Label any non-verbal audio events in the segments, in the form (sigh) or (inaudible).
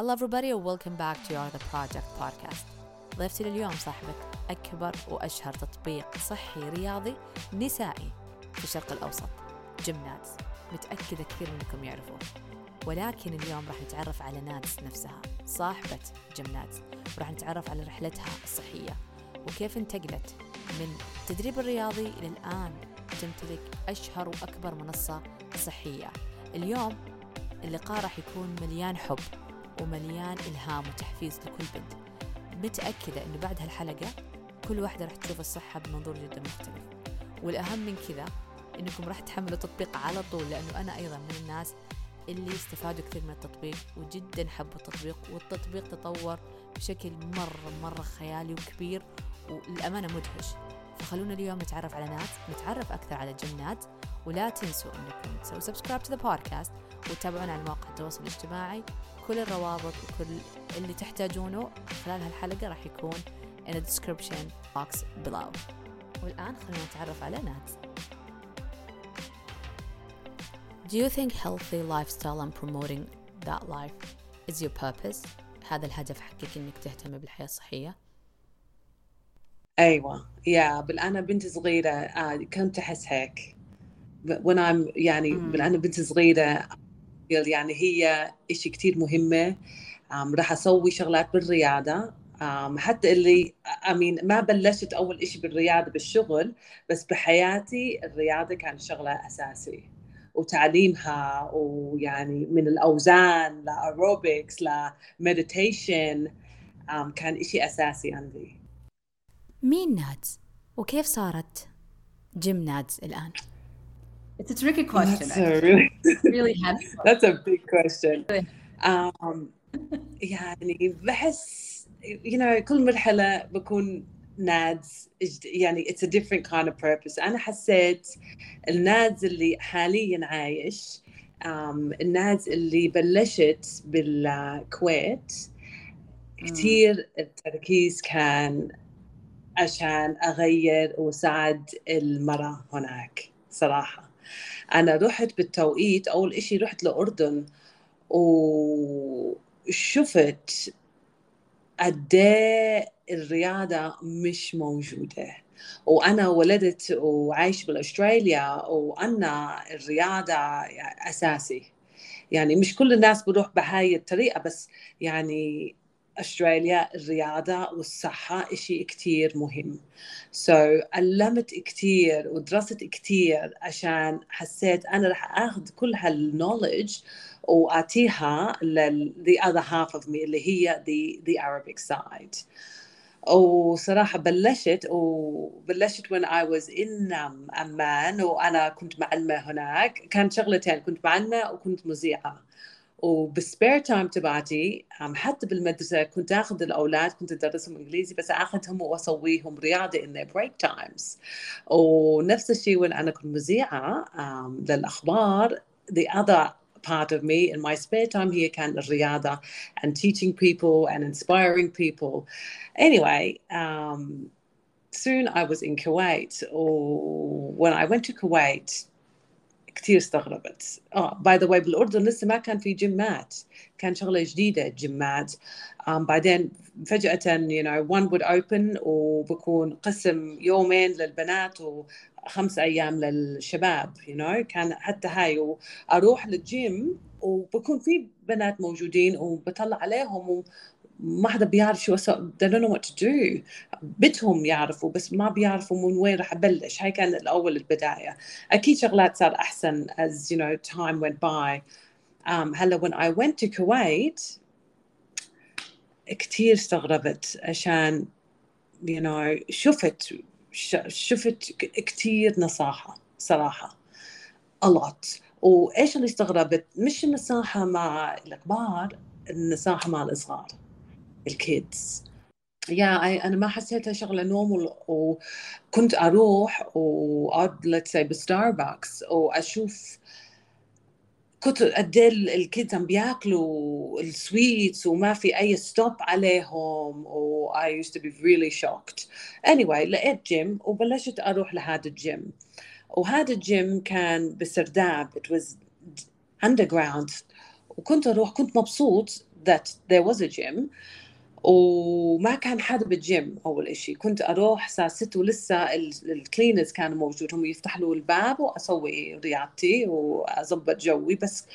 Hello everybody and welcome back to your The Project podcast. ضيفتي لليوم صاحبة أكبر وأشهر تطبيق صحي رياضي نسائي في الشرق الأوسط جيمنادز متأكدة كثير منكم يعرفوه. ولكن اليوم راح نتعرف على نادس نفسها صاحبة جيمنادز وراح نتعرف على رحلتها الصحية وكيف انتقلت من التدريب الرياضي إلى الآن تمتلك أشهر وأكبر منصة صحية. اليوم اللقاء راح يكون مليان حب ومليان إلهام وتحفيز لكل بنت. متأكدة أنه بعد هالحلقة كل واحدة راح تشوف الصحة بمنظور جدا مختلف. والأهم من كذا أنكم راح تحملوا التطبيق على طول لأنه أنا أيضا من الناس اللي استفادوا كثير من التطبيق وجدا حبوا التطبيق والتطبيق تطور بشكل مرة مرة خيالي وكبير والأمانة مدهش. فخلونا اليوم نتعرف على ناس نتعرف أكثر على جنات ولا تنسوا أنكم تسووا سبسكرايب تو ذا بودكاست وتتابعونا على مواقع التواصل الاجتماعي. كل الروابط وكل اللي تحتاجونه خلال هالحلقة راح يكون in the description box below. والآن خلينا نتعرف على ناس Do you think healthy lifestyle and promoting that life is your purpose? هذا الهدف حقك إنك تهتم بالحياة الصحية؟ أيوه. يا بل أنا بنت صغيرة. آه كنت أحس هيك. وأنا يعني مم. بل أنا بنت صغيرة يعني هي إشي كتير مهمة راح أسوي شغلات بالرياضة حتى اللي امين ما بلشت أول إشي بالرياضة بالشغل بس بحياتي الرياضة كان شغلة أساسي وتعليمها ويعني من الأوزان لاروبكس لمديتيشن كان إشي أساسي عندي مين نادز؟ وكيف صارت جيم نادز الآن؟ It's a tricky question. That's a really really heavy. That's a big question. Um, يعني بحس you know كل مرحلة بكون نادز يعني it's a different kind of purpose أنا حسيت النادز اللي حاليا عايش um, النادز اللي بلشت بالكويت كثير التركيز كان عشان أغير وساعد المرأة هناك صراحة أنا رحت بالتوقيت أول إشي رحت لأردن وشفت قد إيه الرياضة مش موجودة. وأنا ولدت وعايش باستراليا وأنا الرياضة أساسي. يعني مش كل الناس بروح بهاي الطريقة بس يعني أستراليا الرياضة والصحة إشي كتير مهم. So علمت كتير ودرست كتير عشان حسيت أنا رح أخذ كل هالكنولج وأعطيها لل the other half of me اللي هي the, the Arabic side. وصراحة بلشت وبلشت when I was in um, أمان وأنا كنت معلمة هناك. كان شغلتين كنت معلمة وكنت مذيعة. وبالسبير تايم تبعتي um, حتى بالمدرسة كنت آخذ الأولاد كنت أدرسهم إنجليزي بس آخذهم وأسويهم رياضة in their break times ونفس الشيء وين أنا كنت مذيعة um, للأخبار the other part of me in my spare time هي كان الرياضة and teaching people and inspiring people anyway um, soon I was in Kuwait or when I went to Kuwait كثير استغربت. آه باي ذا واي بالأردن لسه ما كان في جيمات. كان شغلة جديدة جيمات. um, بعدين فجأة you know one would open وبكون قسم يومين للبنات وخمس أيام للشباب you know. كان حتى هاي وأروح للجيم وبكون في بنات موجودين وبطلع عليهم ما حدا بيعرف شو أسوي they don't know what to do. بدهم يعرفوا بس ما بيعرفوا من وين راح أبلش. هاي كان الأول البداية. أكيد شغلات صار أحسن as you know time went by. Um, هلا when I went to Kuwait كتير استغربت عشان you know شفت شفت كتير نصاحة صراحة. A lot. وإيش اللي استغربت؟ مش النصاحة مع الكبار النصاحة مع الصغار. الكيدز يا yeah, انا ما حسيتها شغله نورمال وكنت اروح واقعد let's say بستاربكس واشوف كنت قد ايه الكيدز عم بياكلوا السويتس وما في اي ستوب عليهم و I used to be really shocked anyway لقيت جيم وبلشت اروح لهذا الجيم وهذا الجيم كان بسرداب it was underground وكنت اروح كنت مبسوط that there was a gym وما كان حدا بالجيم أول إشي. كنت أروح الساعة 6 ولسه الكلينرز كانوا موجود. هم يفتح له الباب وأسوي رياضتي وأظبط جوي. بس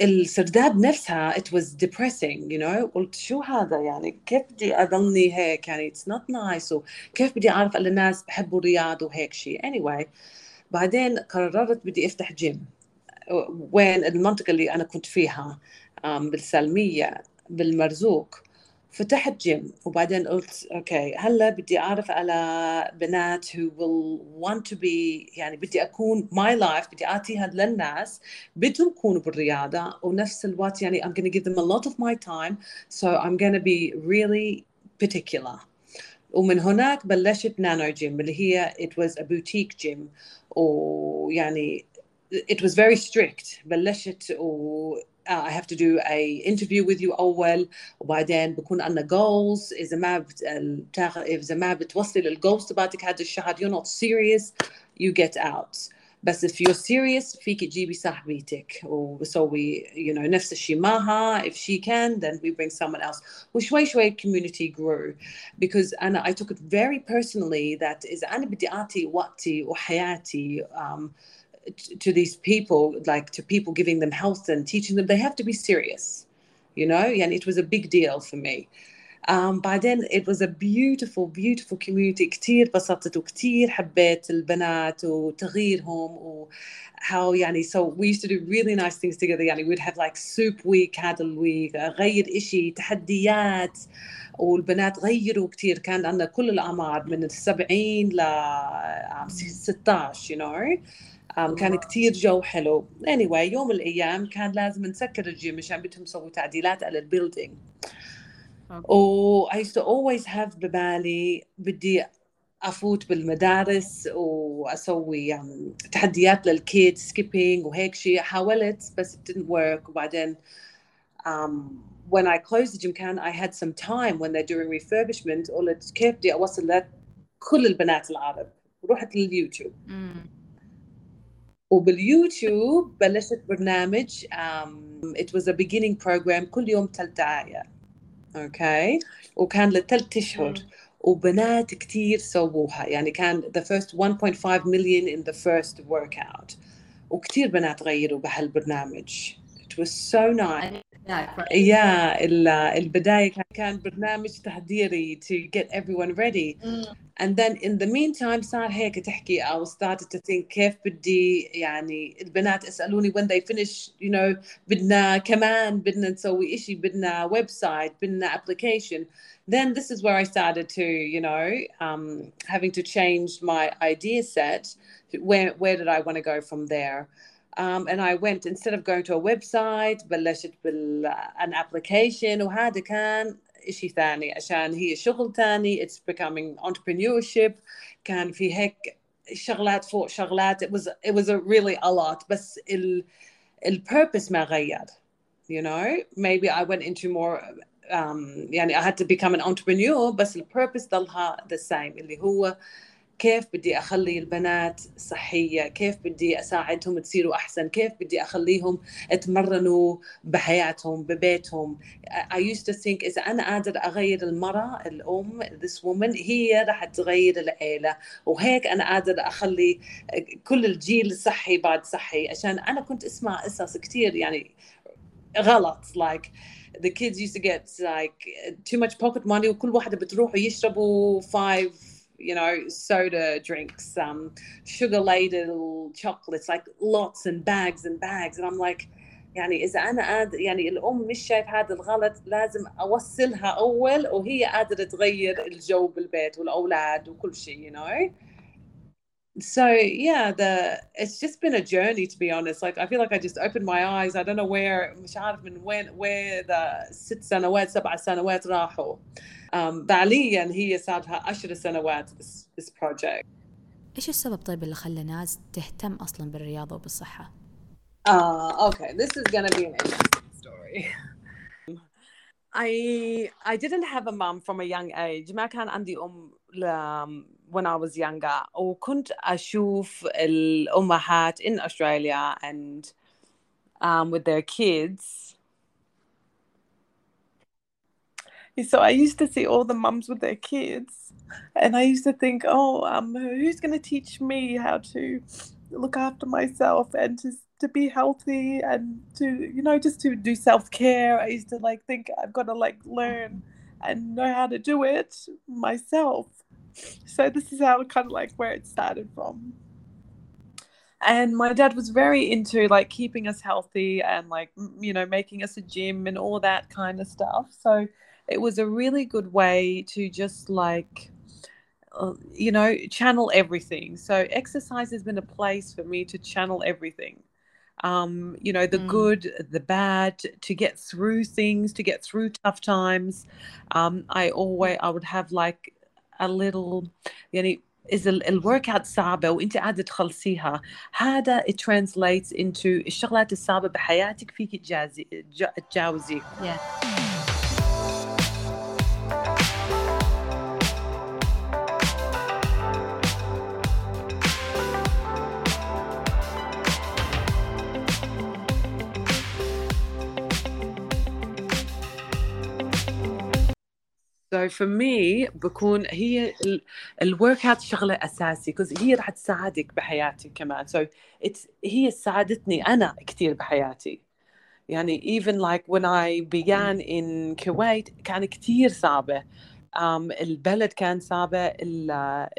السرداب نفسها it was depressing you know. قلت شو هذا يعني؟ كيف بدي أضلني هيك؟ يعني it's not nice. وكيف بدي أعرف إن الناس بحبوا الرياض وهيك شيء anyway بعدين قررت بدي أفتح جيم وين المنطقة اللي أنا كنت فيها بالسلمية. بالمرزوق. فتحت جيم وبعدين قلت أوكي هلأ بدي أعرف على بنات who will want to be يعني بدي أكون my life بدي اعطيها للناس. بدهم يكونوا بالرياضة ونفس الوقت يعني I'm gonna give them a lot of my time so I'm gonna be really particular. ومن هناك بلشت نانو جيم اللي هي it was a boutique gym. ويعني it was very strict. بلشت و I have to do a interview with you أول وبعدين بكون عندنا goals إذا ما بت... إذا ما بتوصل الجولز تبعتك هذا الشهر you're not serious you get out بس if you're serious فيك تجيبي صاحبتك وبسوي you know نفس الشيء معها if she can then we bring someone else وشوي شوي community grew because أنا I took it very personally that إذا أنا بدي أعطي وقتي وحياتي um, to these people, like to people giving them health and teaching them, they have to be serious, you know. And it was a big deal for me. Um, بعدين it was a beautiful beautiful community كتير بسطت وكتير حبيت البنات وتغييرهم و how يعني so we used to do really nice things together يعني we'd have like soup week هذا الويك غير إشي تحديات والبنات غيروا كتير كان عندنا كل الأعمار من السبعين ل 16 you know um, كان كتير جو حلو. Anyway يوم من الأيام كان لازم نسكر الجيم مشان بدهم يسووا تعديلات على البيلدينج و I used to always have ببالي بدي أفوت بالمدارس وأسوي um, تحديات للكيد سكيبينج وهيك شيء حاولت بس it didn't work. وبعدين um, when I closed the gym كان I had some time when they're doing refurbishment. قلت كيف بدي أوصل لك كل البنات العرب؟ رحت لليوتيوب وباليوتيوب بلشت برنامج um, it was a beginning program كل يوم ثلاث دقائق اوكي وكان لثلاث اشهر وبنات كتير سووها يعني كان the first 1.5 million in the first workout وكتير بنات غيروا بهالبرنامج it was so nice يا البداية كان برنامج تحضيري to get everyone ready and then in the meantime صار هيك تحكي I started to think كيف بدي يعني البنات اسألوني when they finish you know بدنا كمان بدنا نسوي إشي بدنا ويب سايت بدنا application then this is where I started to you know um, having to change my idea set where where did I want to go from there um, and I went instead of going to a website بلشت بال an application وهذا كان إشي ثاني عشان هي شغل ثاني it's becoming entrepreneurship كان في هيك شغلات فوق شغلات it was it was a really a lot بس ال ال purpose ما غير you know maybe I went into more um, يعني I had to become an entrepreneur بس ال purpose ضلها the same اللي هو كيف بدي أخلي البنات صحية؟ كيف بدي أساعدهم تصيروا أحسن؟ كيف بدي أخليهم يتمرنوا بحياتهم ببيتهم؟ I used to think إذا أنا قادر أغير المرأة الأم this woman هي رح تغير العيلة. وهيك أنا قادر أخلي كل الجيل صحي بعد صحي. عشان أنا كنت أسمع قصص كتير يعني غلط. Like the kids used to get like too much pocket money وكل واحدة بتروح ويشربوا five you know, soda drinks, um, sugar laden chocolates, like lots and bags and bags. And I'm like, يعني إذا أنا قادر يعني الأم مش شايف هذا الغلط لازم أوصلها أول وهي قادرة تغير الجو بالبيت والأولاد وكل شيء you know. So yeah, the it's just been a journey to be honest. Like I feel like I just opened my eyes. I don't know where مش عارف من وين where the ست سنوات سبع سنوات راحوا. Um, فعليا هي صار لها 10 سنوات this, this project. ايش السبب طيب اللي خلى ناس تهتم اصلا بالرياضه وبالصحه؟ Uh, okay, this is gonna be an interesting story. (laughs) I I didn't have a mom from a young age. ما كان عندي أم ل- when I was younger. وكنت أشوف الأمهات in Australia and um, with their kids So I used to see all the mums with their kids, and I used to think, oh, um, who's going to teach me how to look after myself and to to be healthy and to you know just to do self care. I used to like think I've got to like learn and know how to do it myself. So this is how kind of like where it started from. And my dad was very into like keeping us healthy and like you know making us a gym and all that kind of stuff. So it was a really good way to just like uh, you know channel everything. So exercise has been a place for me to channel everything. Um you know the mm. good the bad to get through things to get through tough times. Um i always i would have like a little يعني اذا الورك اوت صعبه وانت قاعده تخلصيها هذا it translates into الشغلات الصعبه بحياتك فيك تجاوزي yeah. So for me بكون هي الورك اوت شغله اساسي because هي راح تساعدك بحياتك كمان so it's هي ساعدتني انا كثير بحياتي يعني even like when I began in Kuwait كان كثير صعبه um, البلد كان صعبة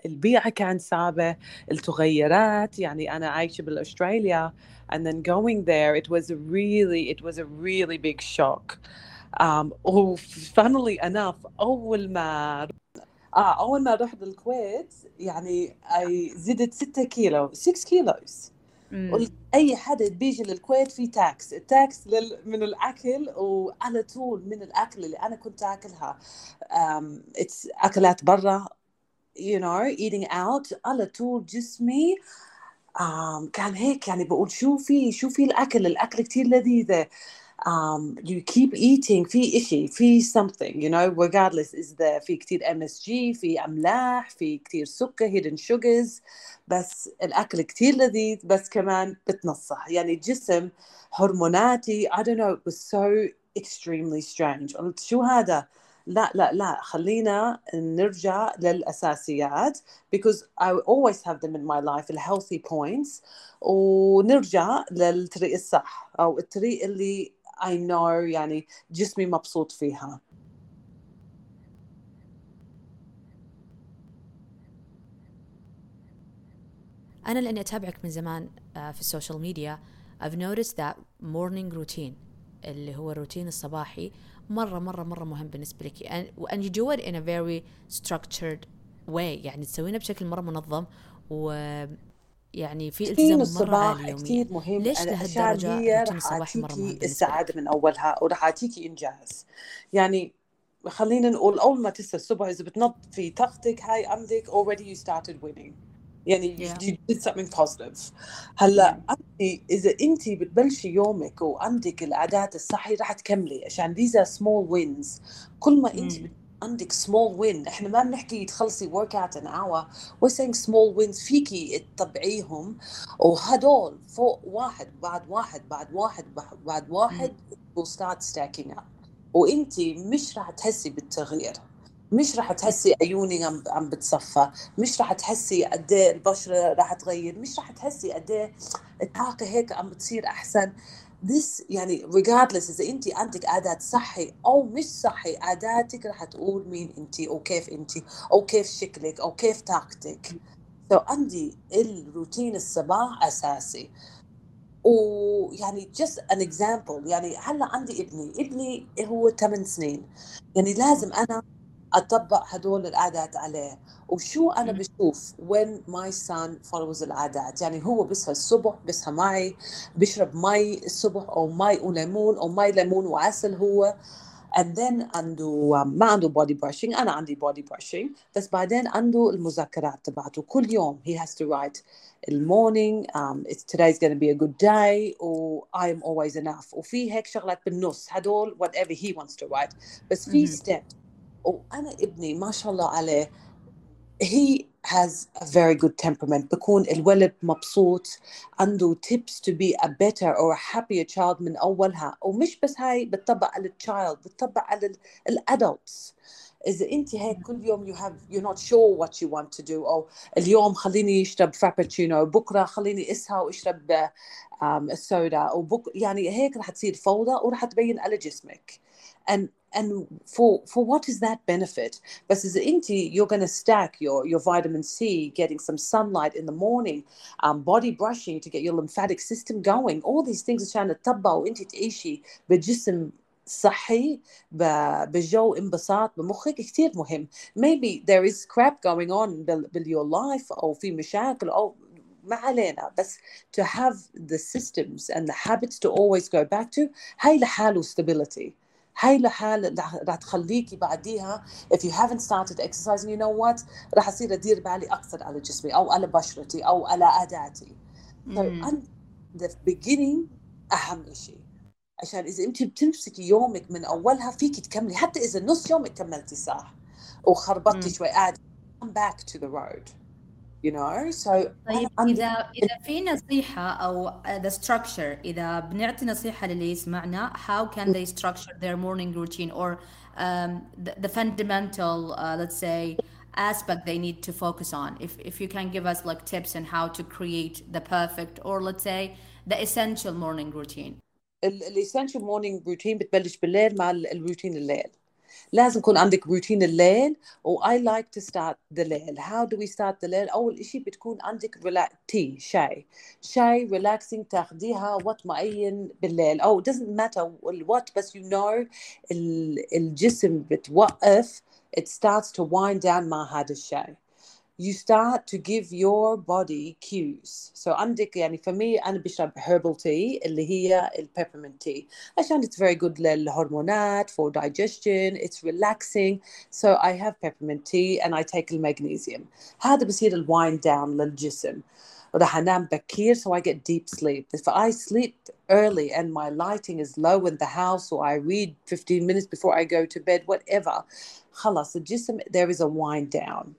البيئة كان صعبة التغيرات يعني أنا عايشة بالأستراليا and then going there it was a really it was a really big shock um, وفانلي انف أول ما آه أول ما رحت الكويت يعني اي زدت 6 كيلو 6 كيلوز أي حد بيجي للكويت في تاكس التاكس لل... من الأكل وعلى طول من الأكل اللي أنا كنت أكلها. um, أكلات برا you know eating out على طول جسمي. um, كان هيك يعني بقول شو في شو في الأكل؟ الأكل كتير لذيذة. um, you keep eating في إشي في something you know regardless is there في كتير MSG في أملاح في كتير سكر hidden sugars بس الأكل كتير لذيذ بس كمان بتنصح يعني الجسم هرموناتي I don't know it was so extremely strange قلت شو هذا لا لا لا خلينا نرجع للأساسيات because I always have them in my life the healthy points ونرجع للطريق الصح أو الطريق اللي I know يعني جسمي مبسوط فيها. أنا لأني أتابعك من زمان في السوشيال ميديا I've noticed that morning routine اللي هو الروتين الصباحي مرة مرة مرة مهم بالنسبة لك. And, and you do it in a very structured way يعني تسوينه بشكل مرة منظم و يعني في التزام مرة عالي كثير مهم. ليش لهالدرجة روتين الصباحي مرة مهم السعادة من أولها وراح إنجاز. يعني خلينا نقول أول ما تصحى الصبح إذا بتنظفي طاقتك هاي عندك already you started winning. يعني yeah. you did something positive. هلأ. انت إذا انت بتبلشي يومك وعندك العادات الصحي راح تكملي عشان these are small wins. كل ما انت mm. عندك سمول وين إحنا ما بنحكي تخلصي ورك اوت ان اور we're saying small wins فيكي تطبعيهم وهدول فوق واحد بعد واحد بعد واحد بعد واحد will start stacking up. وانت مش راح تحسي بالتغيير. مش راح تحسي عيوني عم عم بتصفى. مش راح تحسي قد إيه البشرة راح تغير. مش راح تحسي قد إيه الطاقة هيك عم بتصير أحسن. This يعني regardless إذا انت عندك عادات صحي أو مش صحي عاداتك رح تقول مين انت أو كيف انت أو كيف شكلك أو كيف طاقتك. so عندي الروتين الصباح أساسي. ويعني just an example يعني هلأ عندي ابني ابني هو 8 سنين. يعني لازم أنا أطبق هدول العادات عليه. وشو أنا بشوف when my son follows العادات يعني هو بيصحى الصبح بيصحى معي بيشرب مي الصبح أو مي وليمون أو مي ليمون وعسل هو. And then عنده ما عنده body brushing أنا عندي body brushing. بس بعدين عنده المذكرات تبعته. كل يوم he has to write المورنينج um, it's today is going to be a good day و I am always enough. وفي هيك شغلات بالنص هدول whatever he wants to write. بس في mm-hmm. steps وأنا ابني ما شاء الله عليه he has a very good temperament. بكون الولد مبسوط عنده tips to be a better or a happier child من أولها. ومش بس هاي بتطبق على الchild بتطبق على ال- الادults إذا أنت هيك كل يوم you have you're not sure what you want to do. أو اليوم خليني أشرب فرابتشينو بكرة خليني أسهى وأشرب آم، السودا وبك يعني هيك رح تصير فوضى ورح تبين على جسمك. And and for for what is that benefit بس إذا أنت you're going to stack your your vitamin C getting some sunlight in the morning um, body brushing to get your lymphatic system going all these things عشان تطبق وأنت تعيشي بجسم صحي ب- بجو انبساط بمخك كثير مهم maybe there is crap going on بال, بال your life أو في مشاكل أو ما علينا بس to have the systems and the habits to always go back to هاي لحاله stability هاي لحال رح رح تخليكي بعديها if you haven't started exercising you know what راح اصير ادير بالي أكثر على جسمي أو على بشرتي أو على so مم. أن- the beginning أهم شيء عشان إذا انت بتمسكي يومك من أولها فيك تكملي حتى إذا نص يومك كملتي صح وخربطتي. شوي عادي come back to the road you know so طيب أنا عندي إذا إذا في نصيحة أو uh, the structure إذا بنعطي نصيحة للي يسمعنا how can they structure their morning routine or um, the, the fundamental uh, let's say aspect they need to focus on if if you can give us like tips on how to create the perfect or let's say the essential morning routine الاسينشال مورنينج روتين بتبلش بالليل مع ال- الروتين الليل لازم يكون عندك روتين الليل و I like to start the ليل. How do we start the ليل؟ أول إشي بتكون عندك ريلا... تي شاي. شاي relaxing تاخديها وقت معين بالليل. أو it doesn't matter الوقت بس you know ال... الجسم بتوقف it starts to wind down مع هذا الشاي. you start to give your body cues so عندك يعني for me أنا بشرب herbal tea اللي هي ال peppermint tea عشان it's very good للهرمونات for digestion it's relaxing so I have peppermint tea and I take the magnesium هذا بصير ال wind down للجسم وراح أنام بكير so I get deep sleep if I sleep early and my lighting is low in the house or I read 15 minutes before I go to bed whatever خلاص الجسم there is a wind down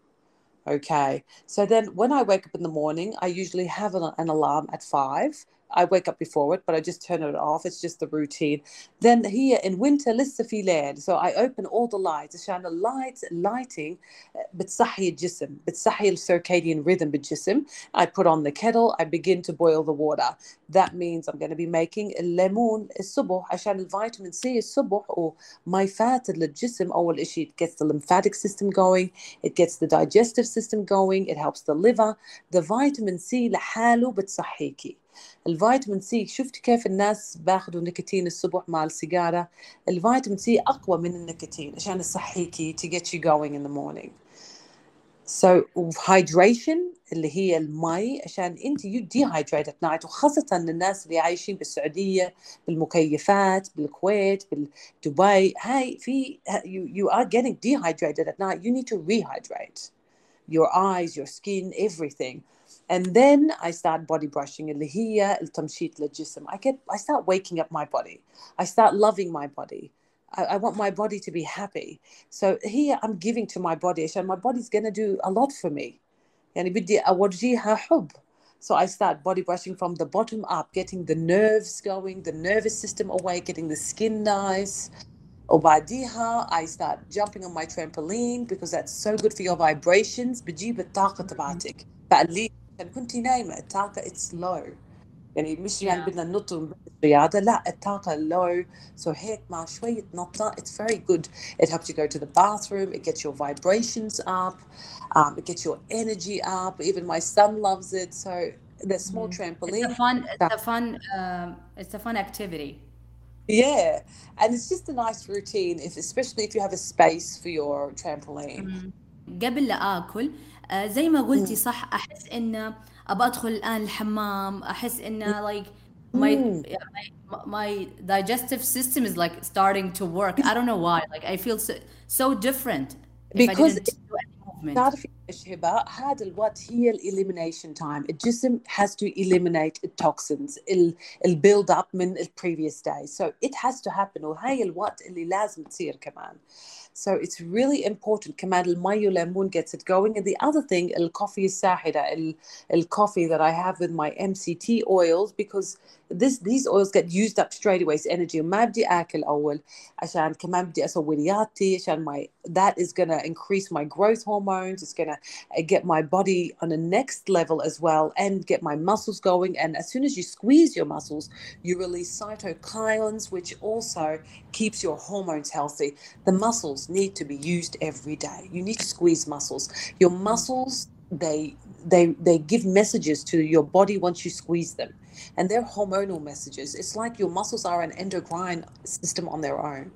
Okay. So then when I wake up in the morning, I usually have an, an alarm at five. I wake up before it, but I just turn it off. It's just the routine. Then here in winter, لسه في ليل. So I open all the lights. عشان the lights, lighting بتصحي الجسم. بتصحي ال circadian rhythm بالجسم. I put on the kettle. I begin to boil the water. That means I'm going to be making الليمون الصبح عشان الفيتامين سي الصبح وما يفاتر للجسم أول إشي it gets the lymphatic system going it gets the digestive system going it helps the liver the vitamin C لحاله بتصحيكي الفيتامين سي شفت كيف الناس باخذوا نيكوتين الصبح مع السيجارة؟ الفيتامين سي أقوى من النيكوتين عشان يصحيكي to get you going in the morning. So hydration اللي هي المي عشان أنت you dehydrate at night وخاصة الناس اللي عايشين بالسعودية بالمكيفات بالكويت بدبي هاي في you, you are getting dehydrated at night you need to rehydrate your eyes your skin everything. and then I start body brushing اللي هي التمشيط للجسم I get I start waking up my body I start loving my body I, I want my body to be happy so here I'm giving to my body عشان my body's gonna do a lot for me يعني بدي أورجيها حب so I start body brushing from the bottom up getting the nerves going the nervous system away getting the skin nice وبعديها I start jumping on my trampoline because that's so good for your vibrations بتجيب الطاقة تبعتك فقلي عشان كنتي نايمة الطاقة it's low يعني مش يعني Yeah. بدنا ننط ونبدأ رياضة لا الطاقة low so هيك مع شوية نطة it's very good it helps you go to the bathroom it gets your vibrations up um, it gets your energy up even my son loves it so the small It's trampoline a fun it's a fun um, it's a fun activity Yeah, and it's just a nice routine, if especially if you have a space for your trampoline. قبل لا اكل آه، زي ما قلتي صح احس انه ابى ادخل الان الحمام احس انه like my Mm. my my digestive system is like starting to work I don't know why like I feel so, so different if I Because didn't do any movement تعرفي هبه هذا الوقت هي الاليمينيشن تايم الجسم has to eliminate التوكسينز البيلد اب من ال previous day so it has to happen وهاي الوقت اللي لازم تصير كمان So it's really important كمان المي والليمون gets it going. And the other thing, الكوفي الساحرة, ال, الcoffee that I have with my MCT oils because this these oils get used up straight away. It's energy. ما بدي آكل أول عشان كمان بدي أسوي رياضتي عشان my that is gonna increase my growth hormones. It's gonna uh, get my body on a next level as well and get my muscles going. And as soon as you squeeze your muscles, you release cytokines, which also keeps your hormones healthy. The muscles need to be used every day. You need to squeeze muscles. Your muscles they they they give messages to your body once you squeeze them. And they're hormonal messages. It's like your muscles are an endocrine system on their own.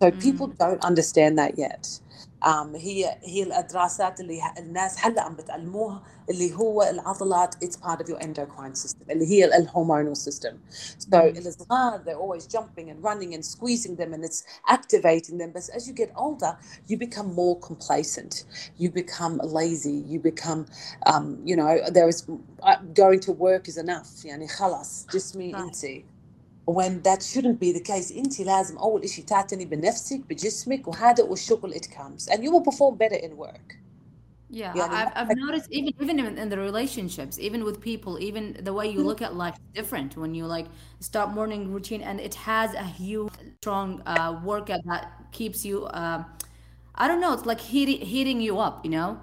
So people mm. don't understand that yet. Um, هي هي الدراسات اللي الناس هلا عم بتعلموها اللي هو العضلات it's part of your endocrine system اللي هي الهرمونal system. So الصغار they're always jumping and running and squeezing them and it's activating them. But as you get older, you become more complacent. You become lazy. You become, um, you know, there is uh, going to work is enough. يعني خلاص جسمي انتي. when that shouldn't be the case انت لازم اول شيء تعتني بنفسك بجسمك وهذا والشغل it comes and you will perform better in work Yeah, Yeah, I've, I've noticed even even in, in the relationships, even with people, even the way you look at life is different when you like start morning routine, and it has a huge, strong uh, workout that keeps you. Um, I don't know. It's like heating heating you up, you know.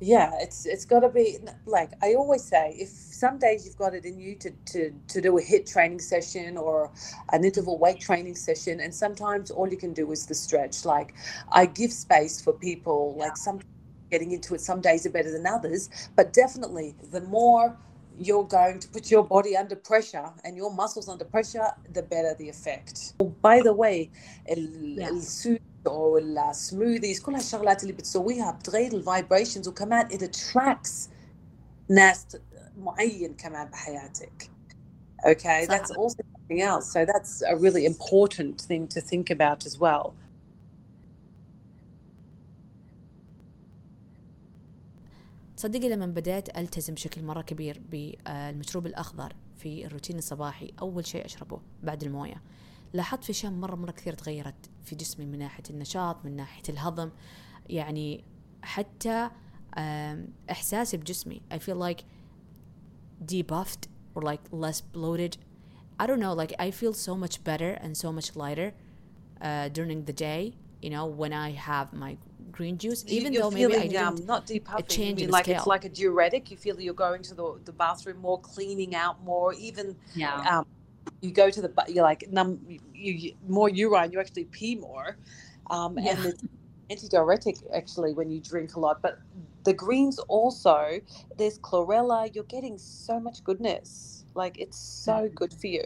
Yeah it's it's got to be like i always say if some days you've got it in you to to to do a HIIT training session or an interval weight training session and sometimes all you can do is the stretch. Like i give space for people like some getting into it some days are better than others but definitely the more you're going to put your body under pressure and your muscles under pressure the better the effect oh, by the way ال- Yeah. السوت او السموذيز كل هالشغلات اللي بتسويها بتغير الفايبريشنز وكمان it attracts ناس معين كمان بحياتك okay صح. that's also something else so that's a really important thing to think about as well تصدقي لما بدأت ألتزم بشكل مرة كبير بالمشروب الأخضر في الروتين الصباحي أول شيء أشربه بعد الموية. لاحظت في أشياء مرة مرة كثير تغيرت في جسمي من ناحية النشاط من ناحية الهضم. يعني حتى إحساسي بجسمي I feel like debuffed or like less bloated. I don't know like I feel so much better and so much lighter uh, during the day you know when I have my green juice even you're though maybe I feeling, um, didn't not depuffing. You change mean in like scale. it's like a diuretic. You feel you're going to the, the bathroom more, cleaning out more. Even Yeah. um, you go to the you're like num you, you more urine. You actually pee more, um, and Yeah. it's antidiuretic actually when you drink a lot. But the greens also there's chlorella. You're getting so much goodness. Like it's so good for you.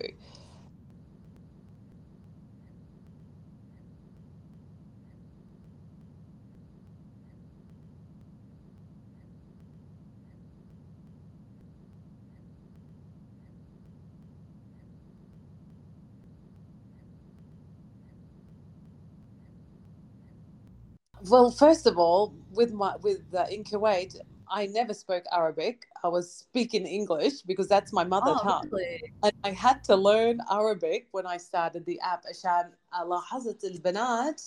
Well, first of all, with my with uh, in Kuwait, I never spoke Arabic. I was speaking English because that's my mother Oh, tongue. really? And I had to learn Arabic when I started the app عشان لاحظت البنات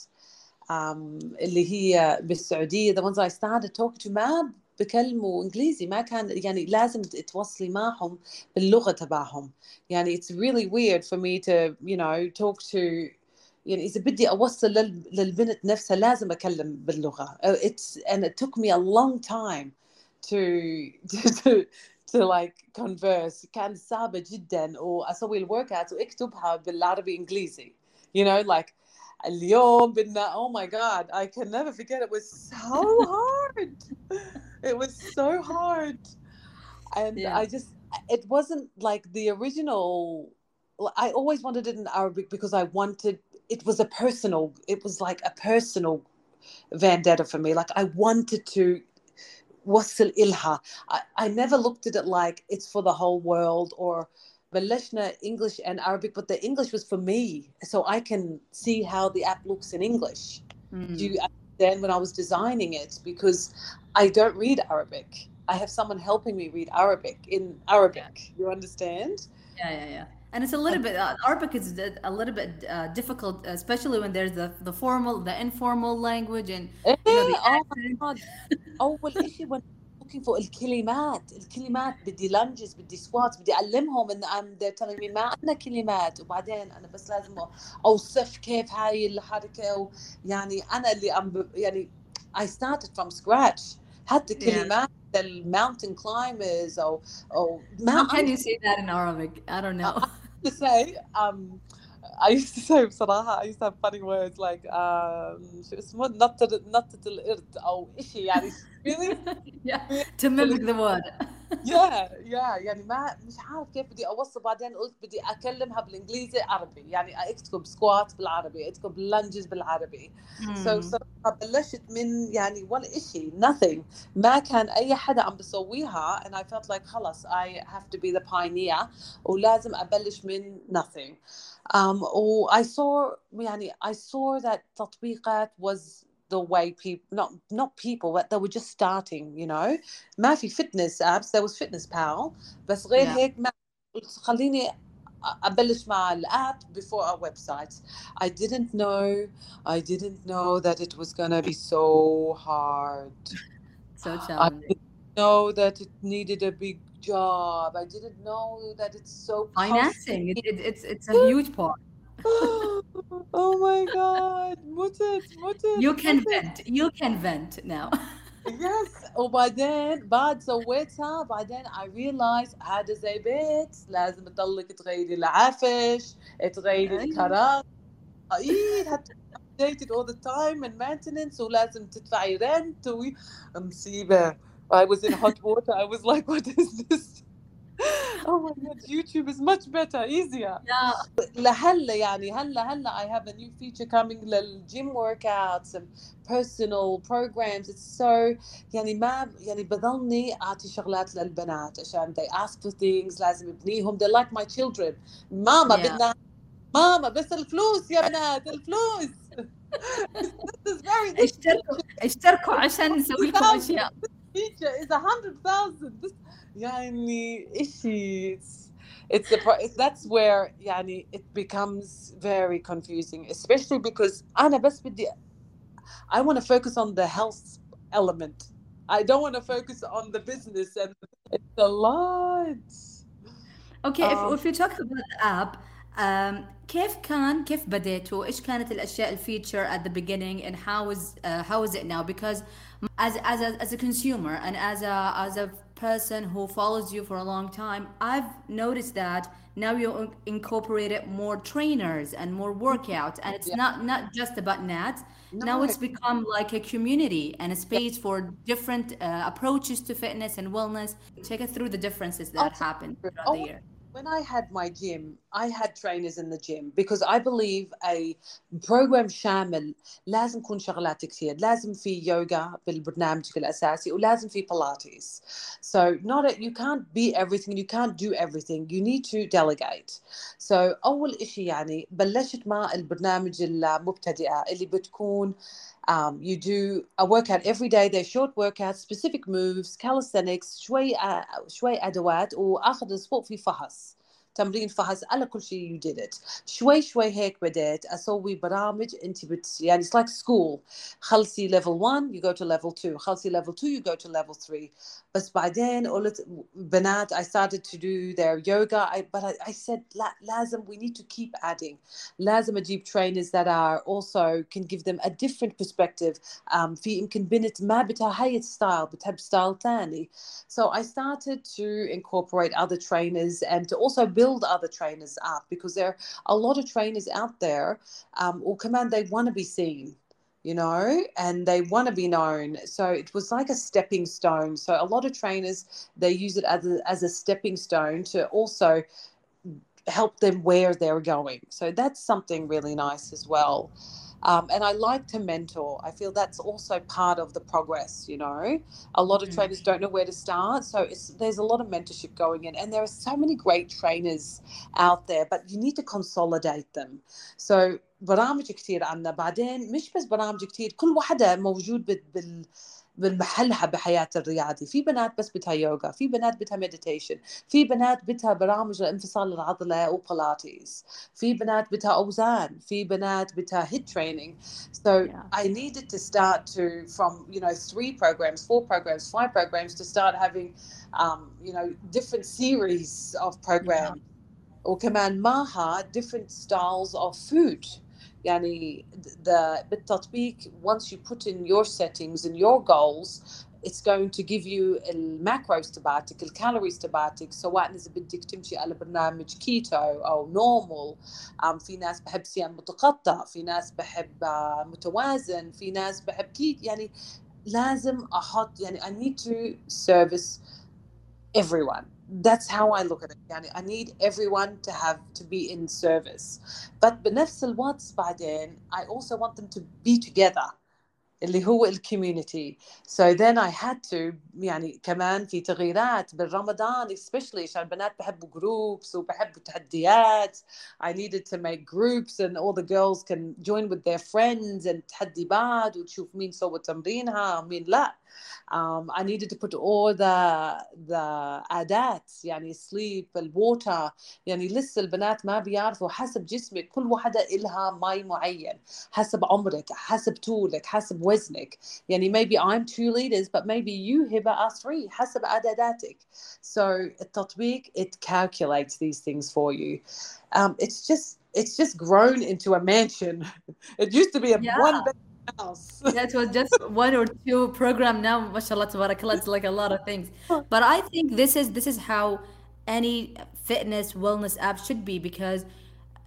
um, اللي هي بالسعودية the ones I started talking to ما بكلموا انجليزي ما كان يعني لازم تتواصلي معهم باللغة تبعهم يعني it's really weird for me to you know talk to يعني إذا بدي أوصل لل- للبنت نفسها لازم أكلم باللغة it's and it took me a long time to to to, to like converse كان صعبة جدا وأسوي الوركات وأكتبها بالعربي إنجليزي you know like اليوم بدنا oh my god I can never forget it was so hard (laughs) it was so hard and Yeah. I just it wasn't like the original I always wanted it in Arabic because I wanted it was a personal it was like a personal vendetta for me like i wanted to wasl ilha I, never looked at it like it's for the whole world or Malishna English and Arabic, but the English was for me, so I can see how the app looks in English. Mm. You hmm. when I was designing it? Because I don't read Arabic. I have someone helping me read Arabic in Arabic. Yeah. You understand? Yeah, yeah, yeah And it's a little bit uh, Arabic is a a little bit uh, difficult, especially when there's the the formal, the informal language, and you know the إيه، oh my accent. God. أول شيء when looking for الكلمات الكلمات بدي لانجز بدي سوات بدي أعلمهم إن I'm they're telling me ما عندنا كلمات وبعدين أنا بس لازم أوصف كيف هاي الحركة و- يعني أنا اللي أم يعني I started from scratch حتى Yeah. كلمات الماونتن climbers أو أو ما How can عندي you say that in Arabic? I don't know. to say um I used to say بصراحة I used to have funny words like um شو اسمه نطة نطة القرد أو إشي يعني (laughs) really yeah, to mimic the word. yeah yeah يعني ما مش عارف كيف بدي أوصل بعدين قلت بدي أكلمها بالإنجليزي عربي يعني أكتب سكوات بالعربي أكتب لانجز بالعربي. So Hmm. صراحة بلشت من يعني ولا إشي nothing. ما كان أي حدا عم بسويها and I felt like خلص I have to be the pioneer ولازم أبلش من nothing. Um, و I saw يعني I saw that تطبيقات was the way people not not people but they were just starting you know? Murphy fitness apps there was fitness pal بس غير هيك ما خليني ابلش مع الاب before our website I didn't know I didn't know that it was gonna be so hard. (laughs) So challenging. I didn't know that it needed a big job. I didn't know that it's so financing it, it, it's it's a huge part. (laughs) oh my god متت متت You can متت. vent. You can vent now. (laughs) yes وبعدين بعد سويتها بعدين I realized هذا زي بيت لازم تضلك تغيري العفش تغيري أيوة. الكراسي اي حتى updated all the time and maintenance ولازم تدفعي rent و مصيبة I was in hot water I was like (laughs) what is this (laughs) oh my god YouTube is much better easier Yeah. لهلا يعني هلا هلا I have a new feature coming للجيم workouts and personal programs it's so يعني ما يعني بضلني اعطي شغلات للبنات عشان they ask for things لازم ابنيهم they're like my children ماما Yeah. بدنا ماما بس الفلوس يا بنات الفلوس (laughs) this is very this اشتركوا اشتركوا عشان نسوي لكم اشياء. feature is a hundred thousand this يعني إشي it's it's the pro- that's where يعني it becomes very confusing especially because أنا بس بدي I want to focus on the health element I don't want to focus on the business and it's a lot Okay, آه. if, if you talk about the app, um, كيف كان كيف بديتوا؟ ايش كانت الاشياء الفيتشر at the beginning and how is uh, how is it now? Because as as a, as a consumer and as a as a person who follows you for a long time, I've noticed that now you in- incorporated more trainers and more workouts, and it's Yeah. not not just about nats. Now it's become like a community and a space for different uh, approaches to fitness and wellness. Take us through the differences that Oh, happened throughout oh, the year when I had my gym, I had trainers in the gym because I believe a program شامل لازم يكون شغلات كثير لازم في يوغا بالبرنامج الأساسي ولازم في بلاتيس so not a, you can't be everything you can't do everything you need to delegate so أول إشي يعني بلشت مع البرنامج المبتدئة اللي بتكون um, you do a workout every day they're short workouts specific moves calisthenics شوي uh, شوي أدوات وآخر الأسبوع في فحص تمرين فحص على كل شيء you did it شوي شوي هيك بديت أسوي برامج أنت بت يعني it's like school خلصي level 1 you go to level 2 خلصي level 2 you go to level 3 بس بعدين قلت بنات I started to do their yoga I, but I, I said لا لازم we need to keep adding لازم أجيب trainers that are also can give them a different perspective um, في يمكن بنت ما بتها هاي ستايل بتحب ستايل ثاني so I started to incorporate other trainers and to also build other trainers up because there are a lot of trainers out there um, or command they want to be seen you know and they want to be known. So it was like a stepping stone. So a lot of trainers they use it as a, as a stepping stone to also help them where they're going. So that's something really nice as well um, and I like to mentor. I feel that's also part of the progress. You know, a lot of Mm. trainers don't know where to start, so it's, there's a lot of mentorship going in, and there are so many great trainers out there, but you need to consolidate them. So برامج كثير عنا بعدين مش بس برامج كثير كل واحدة موجود بال- بال بالمحلها بحياة الرياضي في بنات بس بدها يوغا في بنات بدها مديتيشن في بنات بدها برامج لانفصال العضلة وبلاتيز في بنات بدها أوزان في بنات بدها هيت training so Yeah. I needed to start to from you know three programs four programs five programs to start having um, you know different series of programs وكمان معها different styles of food يعني the بالتطبيق once you put in your settings and your goals it's going to give you الماكروز تبعتك الكالوريز تبعتك سواء إذا بدك تمشي على برنامج كيتو أو نورمال um, في ناس بحب صيام متقطع في ناس بحب uh, متوازن في ناس بحب كيت يعني لازم أحط يعني I need to service everyone that's how I look at it يعني I need everyone to have to be in service but بنفس الوقت بعدين I also want them to be together اللي هو الكوميونتي so then I had to يعني كمان في تغييرات بالرمضان especially عشان البنات بحبوا groups وبحبوا تحديات I needed to make groups and all the girls can join with their friends and تحدي بعض وتشوف مين سوى تمرينها ومين لا um, I needed to put all the the عادات يعني sleep الووتر يعني لسه البنات ما بيعرفوا حسب جسمك كل واحدة إلها مي معين حسب عمرك حسب طولك حسب وزنك يعني maybe I'm two liters but maybe you هبة are three حسب عدداتك so التطبيق it calculates these things for you um, it's just it's just grown into a mansion (laughs) it used to be a Yeah. one bed house That was just one or two program now, mashallah, tabarakallah, it's like a lot of things. But I think this is this is how any fitness wellness app should be because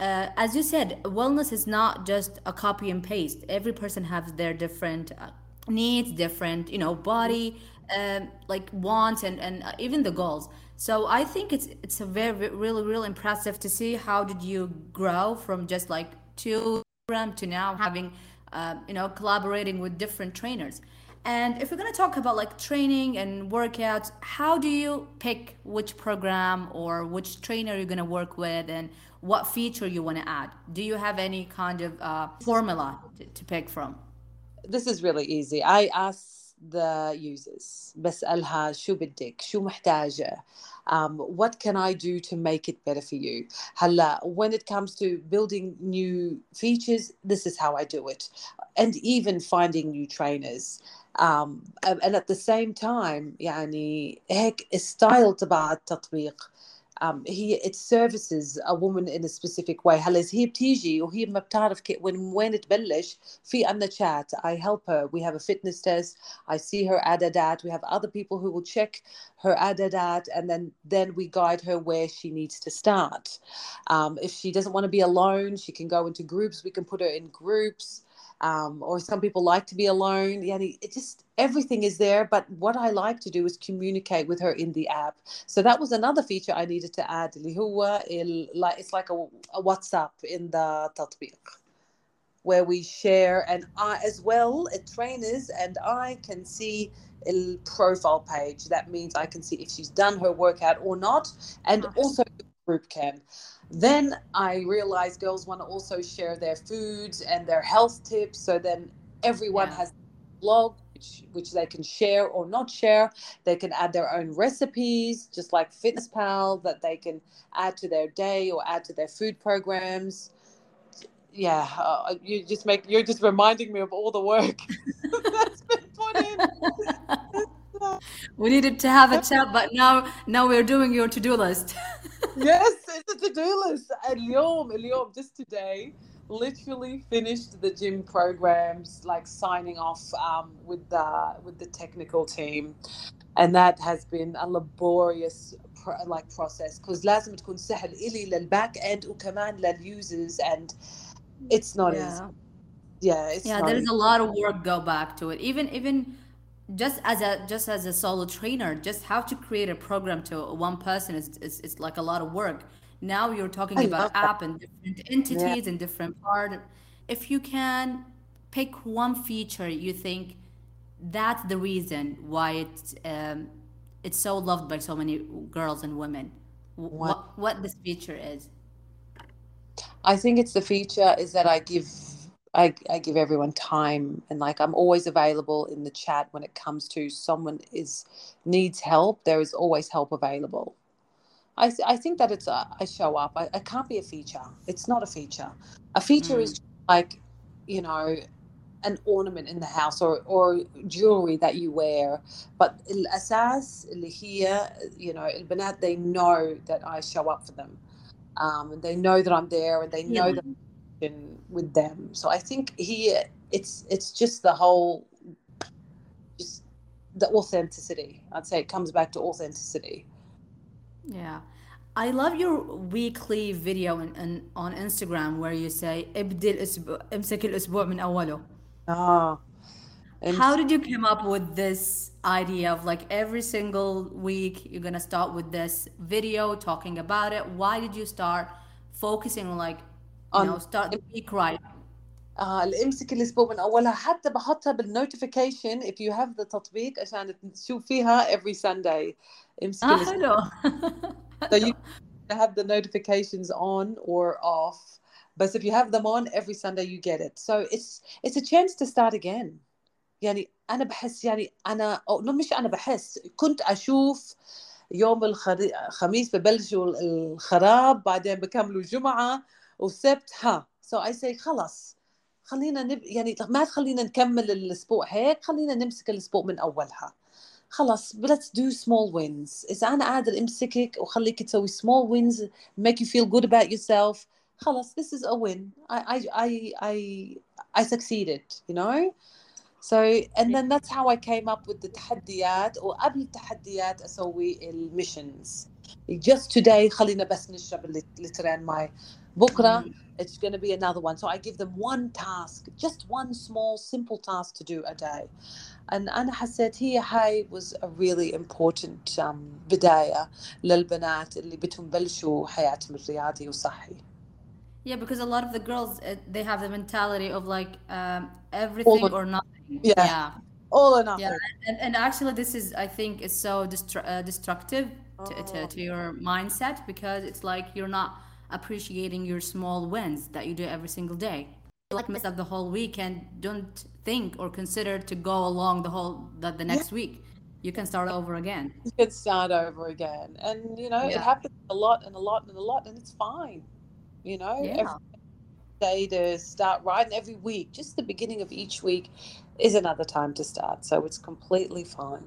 uh, as you said, wellness is not just a copy and paste. Every person has their different uh, needs, different, you know, body, um, like wants and, and uh, even the goals. So I think it's it's a very really really impressive to see how did you grow from just like two program to now having uh, you know collaborating with different trainers. And if we're gonna talk about like training and workouts, how do you pick which program or which trainer you're gonna work with and what feature you want to add? Do you have any kind of uh, formula to, to pick from? this is really easy. I ask the users بسألها شو بدك شو محتاجة um, what can I do to make it better for you هلا when it comes to building new features this is how I do it and even finding new trainers um, and at the same time يعني هيك style تبع التطبيق um, هي it services a woman in a specific way هلا إذا هي بتيجي وهي ما بتعرف كي وين وين تبلش في عنا chat I help her we have a fitness test I see her adadat we have other people who will check her adadat and then then we guide her where she needs to start um, if she doesn't want to be alone she can go into groups we can put her in groups um, or some people like to be alone. Yeah, it just everything is there. But what I like to do is communicate with her in the app. So that was another feature I needed to add. It's like a, a WhatsApp in the tatbiq where we share and I as well uh, trainers and I can see a profile page. That means I can see if she's done her workout or not, and nice. also group can. Then I realized girls want to also share their foods and their health tips. So then everyone Yeah. has a blog which which they can share or not share. They can add their own recipes, just like Fitness Pal, that they can add to their day or add to their food programs. Yeah, uh, you just make you're just reminding me of all the work (laughs) that's been put in. (laughs) We needed to have a (laughs) chat, but now now we're doing your to-do list yes, it's a to-do list. اليوم اليوم just today literally finished the gym programs like signing off um, with the with the technical team and that has been a laborious pro- like process because لازم تكون سهل إلي للباك end وكمان للusers and it's not easy. Yeah, it's yeah not there's easy. a lot of work go back to it even even just as a just as a solo trainer just how to create a program to one person is is, is like a lot of work. Now you're talking I about app and different entities and different part. If you can pick one feature you think that's the reason why it's um, it's so loved by so many girls and women What? what what this feature is? I think it's the feature is that I give I, I give everyone time and like I'm always available in the chat when it comes to someone is needs help. There is always help available. I, I think that it's a, I show up. I, I can't be a feature. It's not a feature. A feature mm. is like, you know, an ornament in the house or, or jewelry that you wear. But asas, here, you know, banat, they know that I show up for them. Um, and they know that I'm there and they know yeah. that I'm in with them. So I think here it's it's just the whole just the authenticity. I'd say it comes back to authenticity. Yeah. I love your weekly video in, in, on Instagram where you say ابدي الأسبوع امسك الأسبوع من أوله. Ah. And How did you come up with this idea of like every single week you're gonna start with this video talking about it? Why did you start focusing on like you know start the week right? آه الامسك الأسبوع من أولها. حتى بحطها بالنوتيفيكيشن if you have the تطبيق عشان تشوف فيها every Sunday. امسك آه حلو. So you have the notifications on or off. but if you have them on every Sunday you get it. So it's it's a chance to start again. يعني أنا بحس يعني أنا أو مش أنا بحس كنت أشوف يوم الخميس ببلشوا الخراب بعدين بكملوا جمعة وسبت ها. So I say خلاص خلينا نب... يعني ما تخلينا نكمل الأسبوع هيك خلينا نمسك الأسبوع من أولها. خلاص let's do small wins. إذا أنا قادر أمسكك وخليك تسوي small wins make you feel good about yourself خلاص this is a win. I I I I, I succeeded you know? So and then that's how I came up with the تحديات وقبل التحديات أسوي الميشنز just today خلينا بس نشرب اللترين ماي بكره it's going to be another one. So I give them one task, just one small, simple task to do a day. And أنا حسيت هي هاي was a really important um, بداية للبنات اللي بدهم بلشوا حياتهم الرياضي وصحي. Yeah, because a lot of the girls uh, they have the mentality of like um, everything or- or nothing. Yeah. yeah. All or nothing. Yeah, and, and actually, this is I think is so destru- uh, destructive to, to, to your mindset because it's like you're not appreciating your small wins that you do every single day. Like mess up the whole weekend, don't think or consider to go along the whole the, the next week. You can start over again. You can start over again. And, you know, it happens a lot and a lot and a lot, and it's fine. You know, Yeah. every day to start right, and every week, just the beginning of each week is another time to start. So it's completely fine.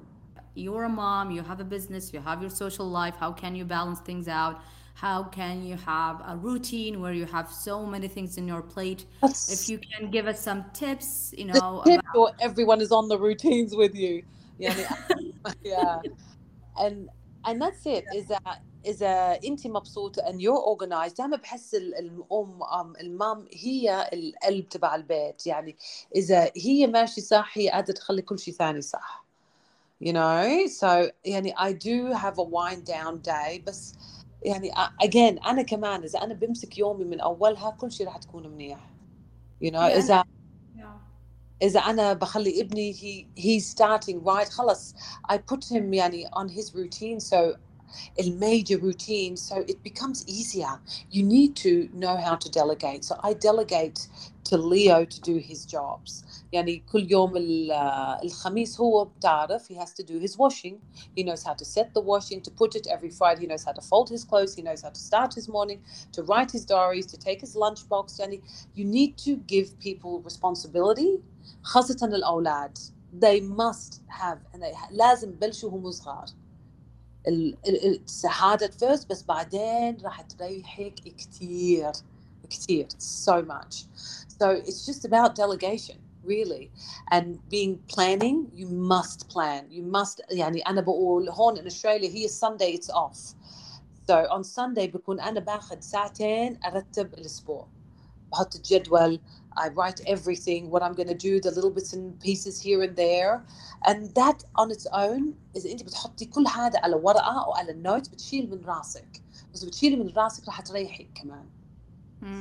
You're a mom, you have a business, you have your social life. How can you balance things out? How can you have a routine where you have so many things in your plate? That's If you can give us some tips, you the know, tip about or everyone is on the routines with you. يعني (laughs) (laughs) yeah. And and that's it إذا إذا أنت مبسوطة and you're organized دائما بحس ال- الأم أم المام هي القلب تبع البيت يعني إذا هي ماشي صح هي قادرة تخلي كل شيء ثاني صح. You know, so يعني I do have a wind down day بس يعني uh, again أنا كمان إذا أنا بمسك يومي من أولها كل شيء راح تكون منيح. You know, Yeah, إذا yeah. إذا أنا بخلي ابني he he's starting right خلص I put him يعني on his routine so major routine so it becomes easier you need to know how to delegate so I delegate to Leo to do his jobs يعني كل يوم ال- الخميس هو بتعرف he has to do his washing he knows how to set the washing to put it every Friday he knows how to fold his clothes he knows how to start his morning to write his diaries to take his lunchbox يعني you need to give people responsibility خاصة الأولاد they must have and they لازم يبلشوا هم صغار ال- ال- it's hard at first بس بعدين راح تريحك كتير كتير so much so it's just about delegation really and being planning you must plan you must يعني أنا بقول هون in Australia هي Sunday it's off so on Sunday بكون أنا باخذ ساعتين أرتب الأسبوع بحط الجدول I write everything, what I'm going to do, the little bits and pieces here and there. And that on its own إذا أنت بتحطي كل هذا على ورقة أو على النوت بتشيل من راسك. بس بتشيلي من راسك راح تريحك كمان.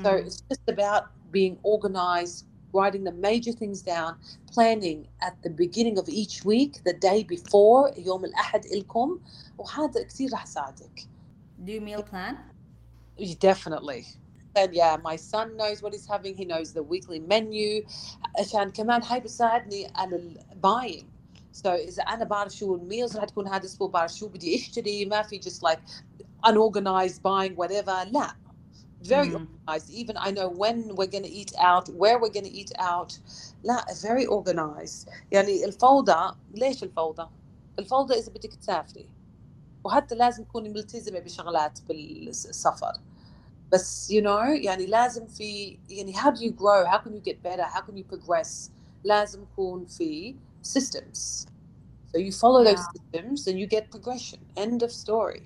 So Mm. it's just about being organized, writing the major things down, planning at the beginning of each week, the day before يوم الأحد إلكم وهذا كثير راح يساعدك. Do you meal plan? Definitely. and yeah my son knows what he's having he knows the weekly menu عشان كمان هاي بتساعدني على ال buying so اذا انا بعرف شو الميلز راح تكون هذا الاسبوع بعرف شو بدي اشتري ما في just like unorganized buying whatever لا very Mhm. organized even I know when we're going to eat out where we're going to eat out لا very organized يعني الفوضى ليش الفوضى الفوضى اذا بدك تسافري وحتى لازم تكوني ملتزمه بشغلات بالسفر بس you know يعني لازم في يعني how do you grow how can you get better how can you progress لازم يكون في systems so you follow those Yeah. systems and you get progression end of story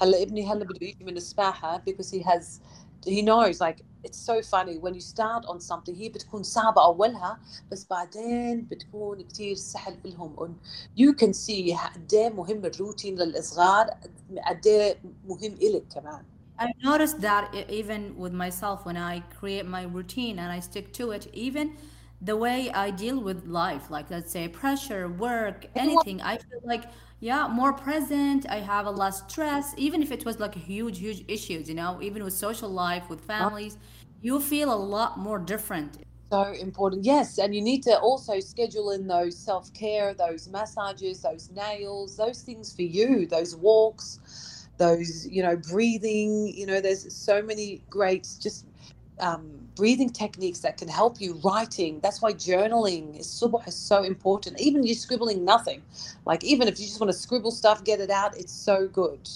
هلا ابني هلا بده يجي من السباحه because he has he knows like it's so funny when you start on something هي بتكون صعبة أولها بس بعدين بتكون كتير سهل بالهم you can see قد إيه مهم الروتين للصغار قد إيه مهم إلك كمان I noticed that e- even with myself when I create my routine and I stick to it, even the way I deal with life, like let's say pressure, work, anything, I feel like, yeah, more present. I have a less stress, even if it was like huge, huge issues, you know, even with social life, with families, you feel a lot more different. so important yes and you need to also schedule in those self-care those massages those nails those things for you those walks those you know breathing you know there's so many great just um, breathing techniques that can help you writing. That's why journaling is is so important. Even you scribbling nothing, like even if you just want to scribble stuff, get it out. It's so good.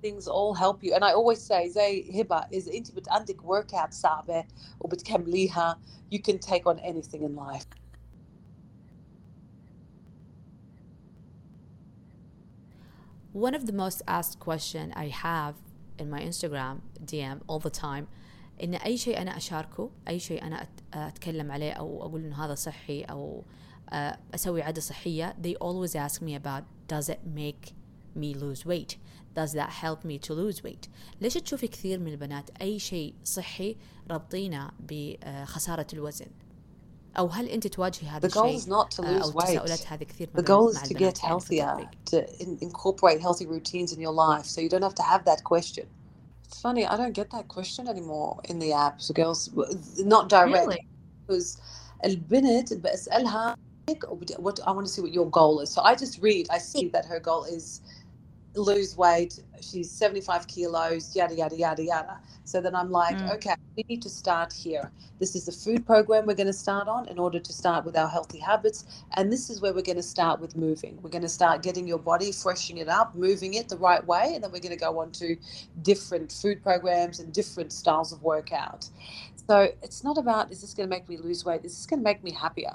Things all help you. And I always say, Zay Hiba is intimate Andic workout sabe or bitkem liha. You can take on anything in life. One of the most asked question I have in my Instagram DM all the time ان اي شيء أنا اشاركه اي شيء أنا اتكلم عليه أو أقول انه هذا صحي أو أسوي عاده صحيه they always ask me about does it make me lose weight does that help me to lose weight ليش تشوفي كثير من البنات اي شيء صحي رابطينه بخساره الوزن أو هل انت تواجهي هذا الشيء the goal is not to lose weight التساؤلات هذه كثير من The goal is to get healthier to incorporate healthy routines in your life so you don't have to have that question it's funny I don't get that question anymore in the app so girls not direct Really? because البنت بسألها what I want to see what your goal is. So I just read, I see that her goal is lose weight. She's 75 kilos, yada, yada, yada, yada. So then I'm like, Mm. okay, we need to start here. This is the food program we're going to start on in order to start with our healthy habits. And this is where we're going to start with moving. We're going to start getting your body, freshening it up, moving it the right way. And then we're going to go on to different food programs and different styles of workout. So it's not about, is this going to make me lose weight? Is this going to make me happier?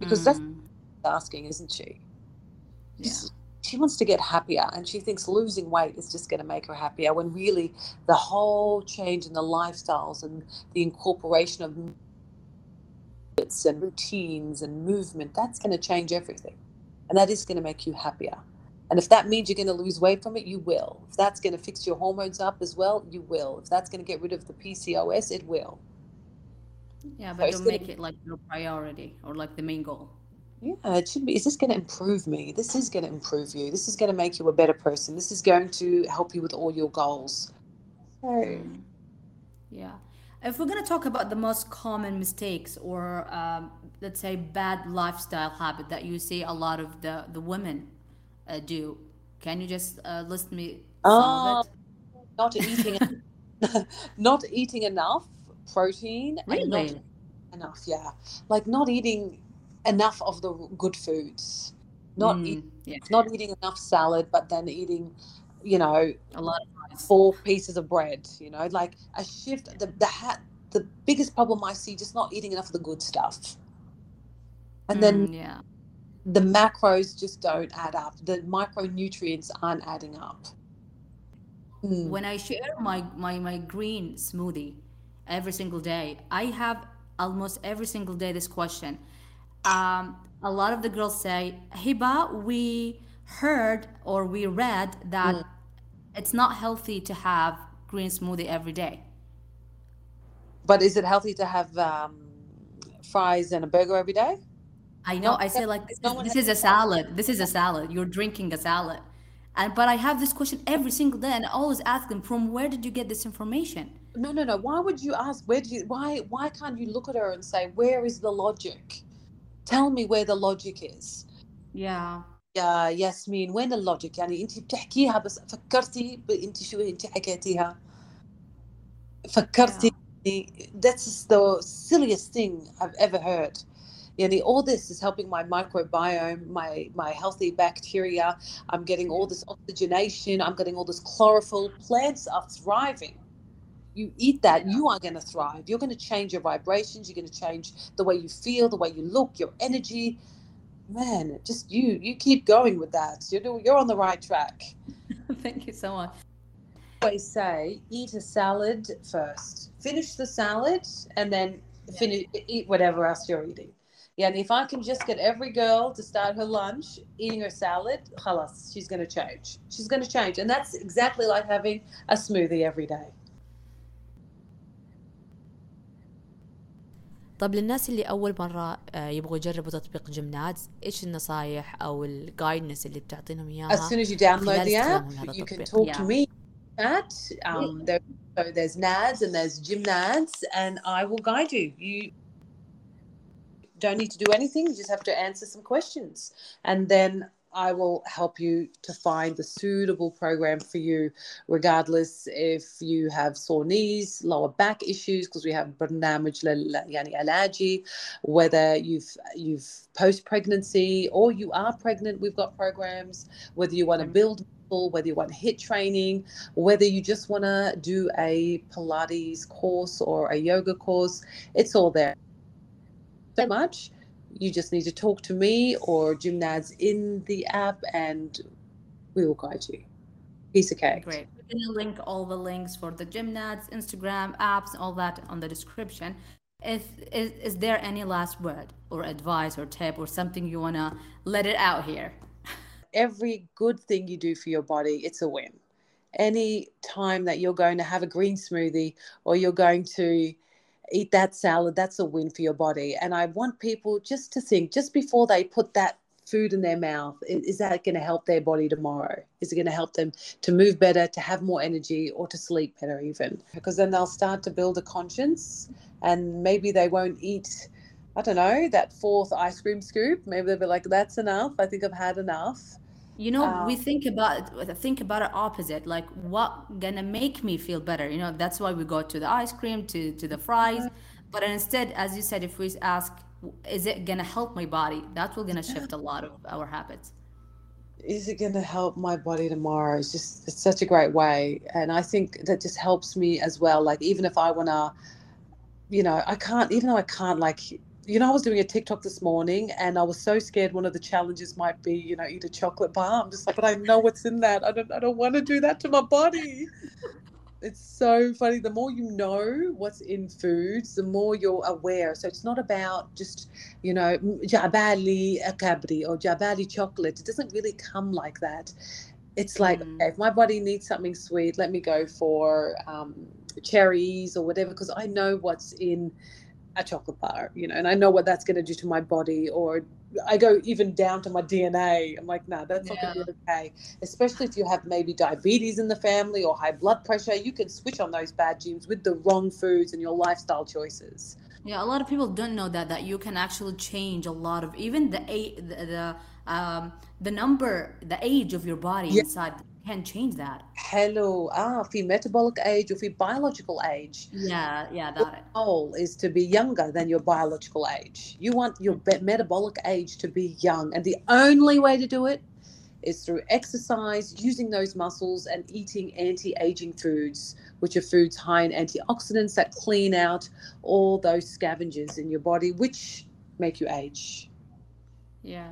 Because that's Mm, asking, isn't she? yeah. She wants to get happier and she thinks losing weight is just going to make her happier when really the whole change in the lifestyles and the incorporation of habits and routines and movement that's going to change everything and that is going to make you happier. And if that means you're going to lose weight from it you will. If that's going to fix your hormones up as well you will. If that's going to get rid of the pcos it will. Yeah, but it's don't make it like your priority or like the main goal. Yeah, it should be. Is this going to improve me? This is going to improve you. This is going to make you a better person. This is going to help you with all your goals. So, Yeah. If we're gonna talk about the most common mistakes or um, let's say bad lifestyle habit that you see a lot of the the women uh, do, can you just uh, list me some of it? not eating, (laughs) not eating enough protein and not Really? enough. Yeah, like not eating enough of the good foods. Not Mm, eat, yeah, not eating enough salad, but then eating, you know, a lot of four pieces of bread. You know, like a shift. The the hat. The biggest problem I see just not eating enough of the good stuff. And then Mm, yeah. the macros just don't add up. The micronutrients aren't adding up. Mm. When I share my, my, my green smoothie every single day, I have almost every single day this question. Um, a lot of the girls say, Hiba, we heard or we read that it's not healthy to have green smoothie every day. But is it healthy to have um, fries and a burger every day? I know. No, I say like this no is this is a salad. This is a salad. You're drinking a salad. And but I have this question every single day, and I always ask them, from where did you get this information? No, no, no. Why would you ask? Where do you? Why? Why can't you look at her and say, "Where is the logic? Tell me where the logic is." Yeah. يا ياسمين وين اللوجيك يعني انت بتحكيها بس فكرتي ب- انت شو انت حكيتيها فكرتي that's the silliest thing I've ever heard يعني all this is helping my microbiome my my healthy bacteria I'm getting all this oxygenation I'm getting all this chlorophyll plants are thriving you eat that, you are going to thrive. You're going to change your vibrations. You're going to change the way you feel, the way you look, your energy. Man, just you you keep going with that. You're you're on the right track. (laughs) Thank you so much. They always say eat a salad first. Finish the salad and then finish eat whatever else you're eating. Yeah, and if I can just get every girl to start her lunch eating her salad, halas, she's going to change. She's going to change. And that's exactly like having a smoothie every day. طب للناس اللي أول مرة آه، يبغوا يجربوا تطبيق جمنادز إيش النصايح أو الجايدنس اللي بتعطينهم as إياها soon as you download the app you can talk to Yeah. me chat um there, so there's nads and there's gym nads and i will guide you you don't need to do anything you just have to answer some questions and then I will help you to find the suitable program for you, regardless if you have sore knees, lower back issues, because we have برنامج yani allergy, whether you've you've post pregnancy or you are pregnant, we've got programs. Whether you want to build whether you want HIIT training, whether you just want to do a Pilates course or a yoga course, it's all there. So much you just need to talk to me or Gymnadz in the app and we will guide you. Piece of cake. Great. We're gonna link all the links for the Gymnadz, Instagram, apps, all that on the description. If is, is there any last word or advice or tip or something you wanna let it out here? (laughs) Every good thing you do for your body, it's a win. Any time that you're going to have a green smoothie or you're going to eat that salad, that's a win for your body. And I want people just to think, just before they put that food in their mouth, is that going to help their body tomorrow? Is it going to help them to move better, to have more energy, or to sleep better, even? Because then they'll start to build a conscience and maybe they won't eat. I don't know, that fourth ice cream scoop. Maybe they'll be like, that's enough. I think I've had enough. You know, we Um, think about think about it opposite. Like, what gonna make me feel better? You know, that's why we go to the ice cream, to to the fries. But instead, as you said, if we ask, is it gonna help my body? That will gonna shift a lot of our habits. is it to help my body tomorrow it's just it's such a great way and i think that just helps me as well like even if i want to you know i can't even though i can't like you know i was doing a tiktok this morning and i was so scared one of the challenges might be you know eat a chocolate bar. I'm just like but i know what's in that. I don't i don't want to do that to my body. It's so funny. The more you know what's in foods the more you're aware. So it's not about just you know jabali akabri or jabali chocolate. It doesn't really come like that. It's like Mm. okay, if my body needs something sweet let me go for um, cherries or whatever because i know what's in a chocolate bar you know and i know what that's going to do to my body or i go even down to my dna i'm like nah that's not going to be okay. Especially if you have maybe diabetes in the family or high blood pressure you can switch on those bad genes with the wrong foods and your lifestyle choices. Yeah, a lot of people don't know that that you can actually change a lot of even the a the, the um the number the age of your body Yeah. inside can change that. hello ah في metabolic age or في biological age Yeah, yeah, that it. goal is to be younger than your biological age. You want your be- metabolic age to be young, and the only way to do it is through exercise, using those muscles, and eating anti aging foods, which are foods high in antioxidants that clean out all those scavengers in your body, which make you age. Yeah.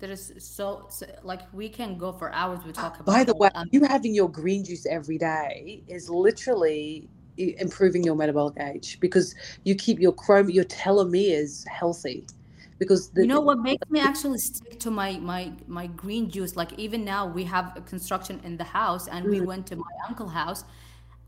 There is so, so like we can go for hours we talk about By the way, um, you having your green juice every day is literally improving your metabolic age because you keep your chrome, your telomeres healthy. Because the, you know what makes me actually stick to my my my green juice like even now we have a construction in the house and we went to my uncle's house.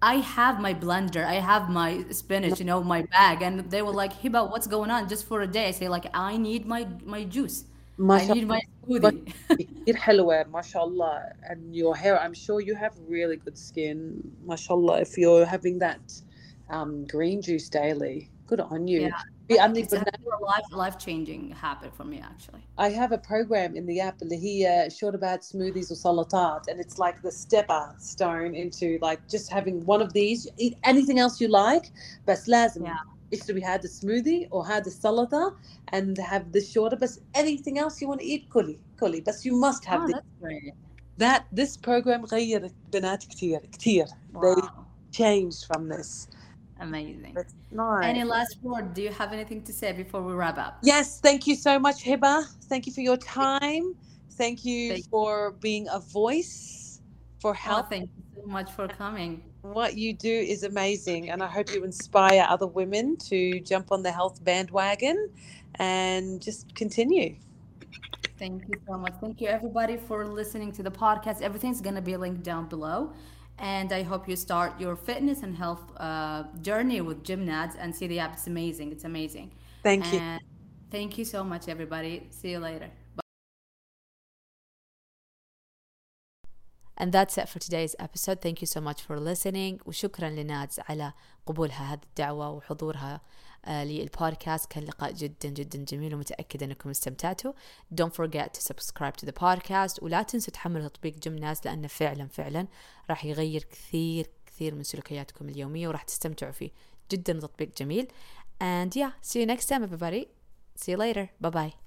I have my blender i have my spinach you know my bag and they were like hiba what's going on? Just for a day i say like i need my my juice ما I شاء need الله my smoothie. (laughs) كثير حلوة ما شاء الله and your hair I'm sure you have really good skin ما شاء الله if you're having that um, green juice daily good on you Yeah. في عندك It's a برنامج- life life changing habit for me actually. I have a program in the app اللي هي short about smoothies وسلطات and it's like the stepper stone into like just having one of these eat anything else you like بس لازم Yeah. اشتري هذا السموذي or هذا السلطة and have this shorter بس anything else you want to eat كلي كلي بس you must have Oh, this that's great. that this program غيرت بنات كتير كتير they Wow. changed from this Amazing. That's nice Any last word? Do you have anything to say before we wrap up? yes thank you so much Hiba thank you for your time thank you Thank- for being a voice for Oh, health thank you so much for coming. what you do is amazing and i hope you inspire other women to jump on the health bandwagon and just continue Thank you so much. Thank you, everybody, for listening to the podcast. Everything's going to be linked down below. And I hope you start your fitness and health uh, journey with Gymnadz and see the app. It's amazing. It's amazing. thank you thank you so much, everybody. See you later. And that's it for today's episode. Thank you so much for listening وشكرا لنادز على قبولها هذه الدعوة وحضورها آه، للبودكاست كان لقاء جدا جدا جميل ومتأكدة أنكم استمتعتوا Don't forget to subscribe to the podcast ولا تنسوا تحملوا تطبيق جمناز لأنه فعلا فعلا راح يغير كثير كثير من سلوكياتكم اليومية وراح تستمتعوا فيه جدا تطبيق جميل And yeah, see you next time everybody. See you later. Bye bye.